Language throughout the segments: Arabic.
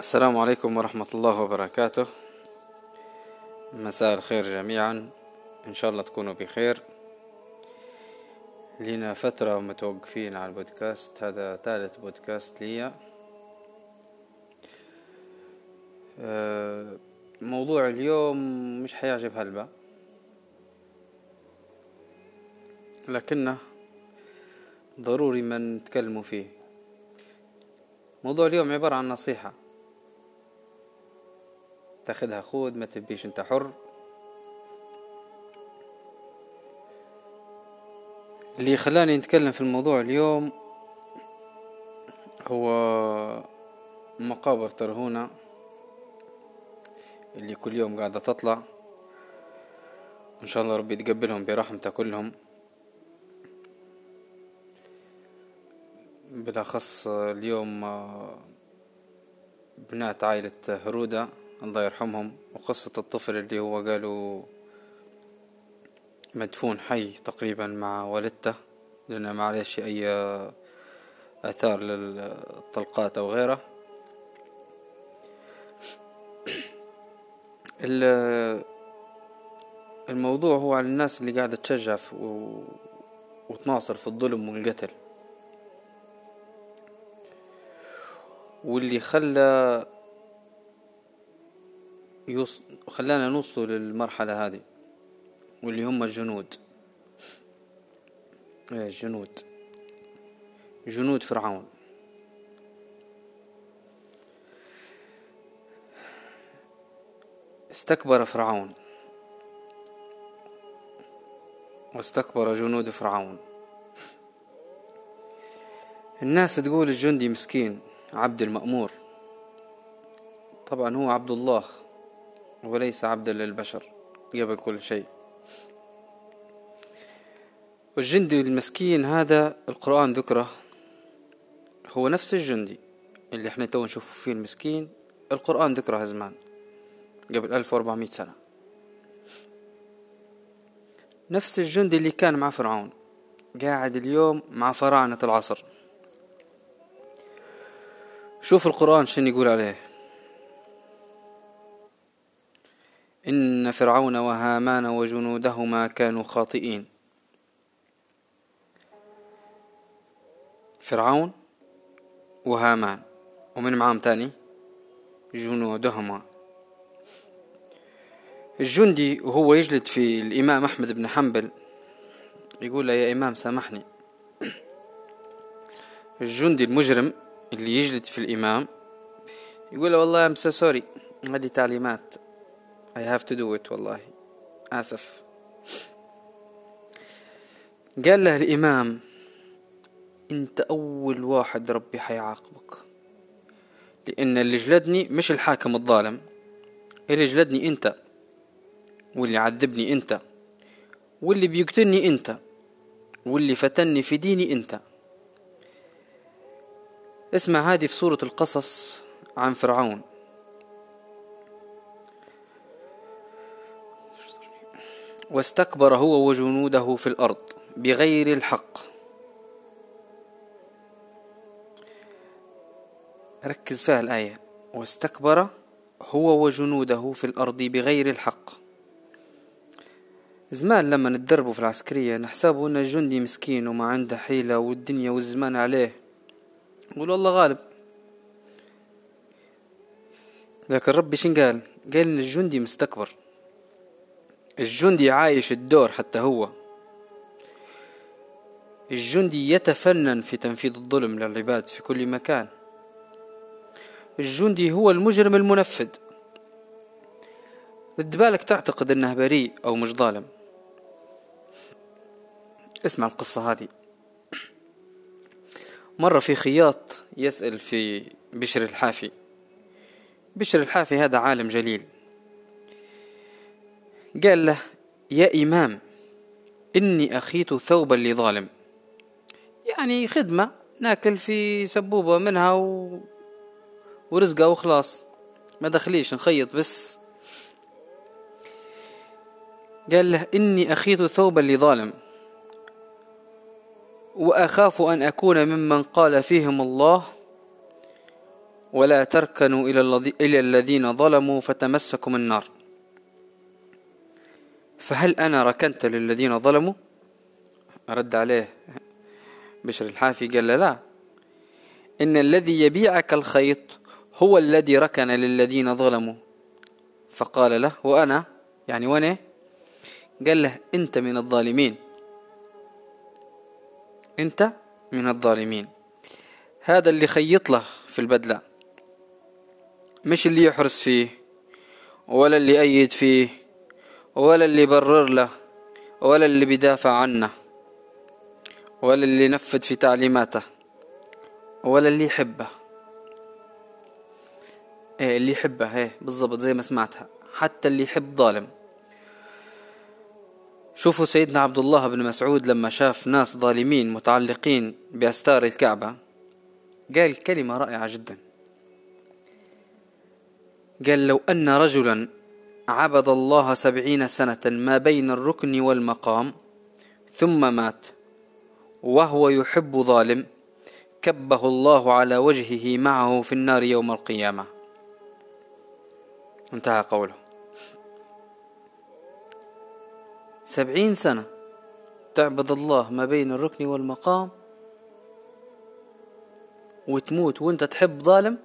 السلام عليكم ورحمة الله وبركاته. مساء الخير جميعا. إن شاء الله تكونوا بخير. لنا فترة متوقفين على البودكاست. هذا ثالث بودكاست لي. آه، موضوع اليوم مش حيعجب هلبا. لكنه ضروري ما نتكلموا فيه. موضوع اليوم عبارة عن نصيحة. تاخدها خود ما تبيش انت حر. اللي خلاني نتكلم في الموضوع اليوم هو مقابر ترهونة اللي كل يوم قاعدة تطلع. إن شاء الله ربي يتقبلهم برحمته كلهم. بالأخص اليوم بنات عائلة هرودة. الله يرحمهم. وقصة الطفل اللي هو قالوا مدفون حي تقريبا مع والدته لأنه ما عليش أي آثار للطلقات أو غيره. الموضوع هو على الناس اللي قاعدة تشجع وتناصر في الظلم والقتل. واللي خلى يوص... خلانا نوصل للمرحلة هذه واللي هم الجنود إيه الجنود جنود فرعون. استكبر فرعون. واستكبر جنود فرعون. الناس تقول الجندي مسكين عبد المأمور. طبعا هو عبد الله. وليس عبدا للبشر قبل كل شيء. والجندي المسكين هذا القرآن ذكره هو نفس الجندي اللي إحنا تو نشوفه فيه المسكين القرآن ذكره زمان قبل ألف وأربعمائة سنة. نفس الجندي اللي كان مع فرعون قاعد اليوم مع فراعنة العصر. شوف القرآن شنو يقول عليه. إن فرعون وهامان وجنودهما كانوا خاطئين. فرعون وهامان ومن معاهم تاني؟ جنودهما. الجندي وهو يجلد في الإمام أحمد بن حنبل يقول له يا إمام سامحني. الجندي المجرم اللي يجلد في الإمام يقول له والله أم سوري هذه تعليمات. I have to do it والله آسف قال له الإمام أنت أول واحد ربي حيعاقبك. لأن اللي جلدني مش الحاكم الظالم. اللي جلدني أنت. واللي عذبني أنت. واللي بيقتلني أنت. واللي فتني في ديني أنت. اسمع هذه في سورة القصص عن فرعون. واستكبر هو وجنوده في الأرض بغير الحق. ركز فيها الآية. واستكبر هو وجنوده في الأرض بغير الحق. زمان لما نتدربوا في العسكرية نحسبوا أن الجندي مسكين وما عنده حيلة والدنيا والزمان عليه. نقول والله غالب. لكن ربي شن قال؟ قال إن الجندي مستكبر. الجندي عايش الدور حتى هو. الجندي يتفنن في تنفيذ الظلم للعباد في كل مكان. الجندي هو المجرم المنفذ. بالك تعتقد إنه بريء أو مش ظالم. اسمع القصة هذه. مرة في خياط يسأل في بشر الحافي. بشر الحافي هذا عالم جليل. قال له يا إمام إني أخيت ثوبا لظالم. يعني خدمة ناكل في سبوبة منها و... ورزقه وخلاص. ما دخليش نخيط بس. قال له إني أخيت ثوبا لظالم. وأخاف أن أكون ممن قال فيهم الله ولا تركنوا إلى الذين ظلموا فتمسكم النار. فهل أنا ركنت للذين ظلموا؟ رد عليه بشر الحافي قال له لا. إن الذي يبيعك الخيط هو الذي ركن للذين ظلموا. فقال له وأنا؟ يعني وأنا قال له أنت من الظالمين. أنت من الظالمين. هذا اللي خيط له في البدلة. مش اللي يحرس فيه ولا اللي يأيد فيه. ولا اللي يبرر له ولا اللي بيدافع عنه ولا اللي ينفذ في تعليماته ولا اللي يحبه. إيه اللي يحبه إيه بالضبط زي ما سمعتها. حتى اللي يحب ظالم. شوفوا سيدنا عبد الله بن مسعود لما شاف ناس ظالمين متعلقين بأستار الكعبة قال كلمة رائعة جدا. قال لو أن رجلا عبد الله سبعين سنة ما بين الركن والمقام ثم مات وهو يحب ظالم كبه الله على وجهه معه في النار يوم القيامة. انتهى قوله. سبعين سنة تعبد الله ما بين الركن والمقام وتموت وانت تحب ظالم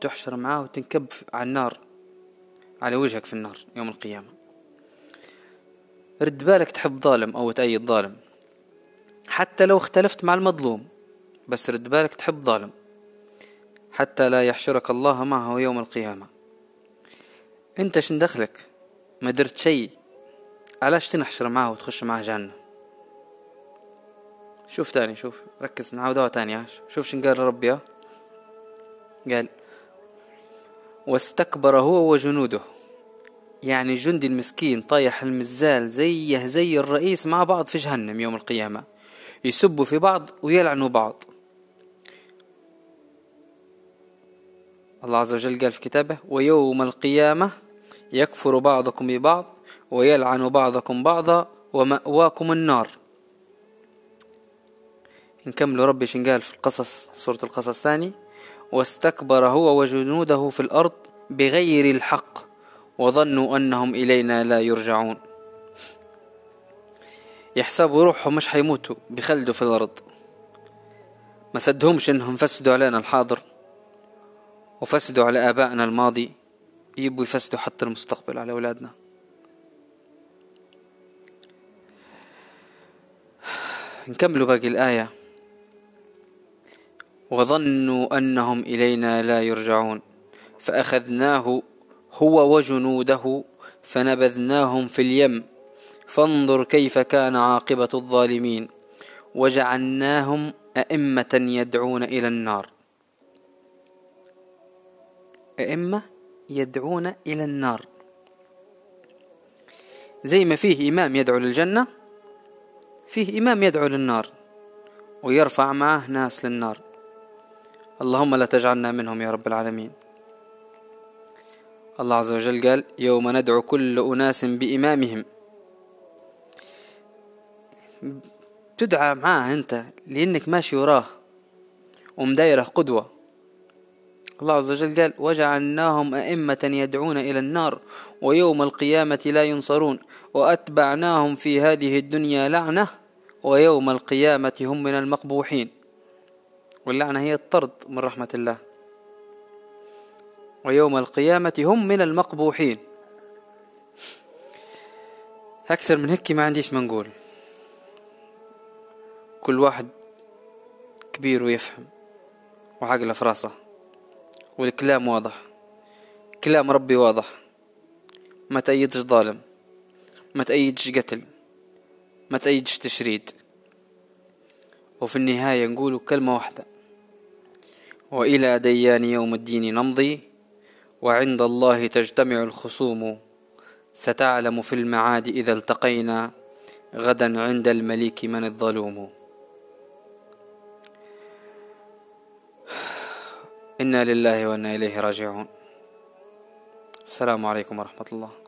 تحشر معاه وتنكب على النار على وجهك في النار يوم القيامة. رد بالك تحب ظالم أو تأيد ظالم. حتى لو اختلفت مع المظلوم بس رد بالك تحب ظالم. حتى لا يحشرك الله معه يوم القيامة. أنت شن دخلك؟ ما درت شي علاش تنحشر معه وتخش معه جهنم؟ شوف تاني شوف ركز نعاودها تاني عاش. شوف شن قال ربي قال واستكبر هو وجنوده. يعني الجندي المسكين طايح المزال زيه زي الرئيس مع بعض في جهنم يوم القيامة. يسبوا في بعض ويلعنوا بعض. الله عز وجل قال في كتابه ويوم القيامة يكفر بعضكم ببعض ويلعن بعضكم بعضا ومأواكم النار. نكمل ربي شن قال في القصص في سورة القصص ثاني واستكبر هو وجنوده في الأرض بغير الحق وظنوا أنهم إلينا لا يرجعون. يحسبوا روحهم مش حيموتوا بخلدوا في الأرض. ما سدهمش إنهم فسدوا علينا الحاضر وفسدوا على آبائنا الماضي. يبوا يفسدوا حتى المستقبل على أولادنا. نكملوا باقي الآية. وظنوا أنهم إلينا لا يرجعون فأخذناه هو وجنوده فنبذناهم في اليم. فانظر كيف كان عاقبة الظالمين وجعلناهم أئمة يدعون إلى النار. أئمة يدعون إلى النار. زي ما فيه إمام يدعو للجنة فيه إمام يدعو للنار ويرفع معه ناس للنار. اللهم لا تجعلنا منهم يا رب العالمين. الله عز وجل قال يوم ندعو كل أناس بإمامهم. تدعى معاه أنت لأنك ماشي وراه ومدايره قدوة. الله عز وجل قال وجعلناهم أئمة يدعون إلى النار ويوم القيامة لا ينصرون وأتبعناهم في هذه الدنيا لعنة ويوم القيامة هم من المقبوحين. واللعنة هي الطرد من رحمة الله. ويوم القيامة هم من المقبوحين. أكثر من هيك ما عنديش ما نقول. كل واحد كبير ويفهم وعقله في راسه. والكلام واضح. كلام ربي واضح. ما تأيدش ظالم. ما تأيدش قتل. ما تأيدش تشريد. وفي النهاية نقول كلمة واحدة. وإلى ديان يوم الدين نمضي وعند الله تجتمع الخصوم. ستعلم في المعاد إذا التقينا غدا عند المليك من الظلوم. إنا لله وإنا إليه راجعون. السلام عليكم ورحمة الله.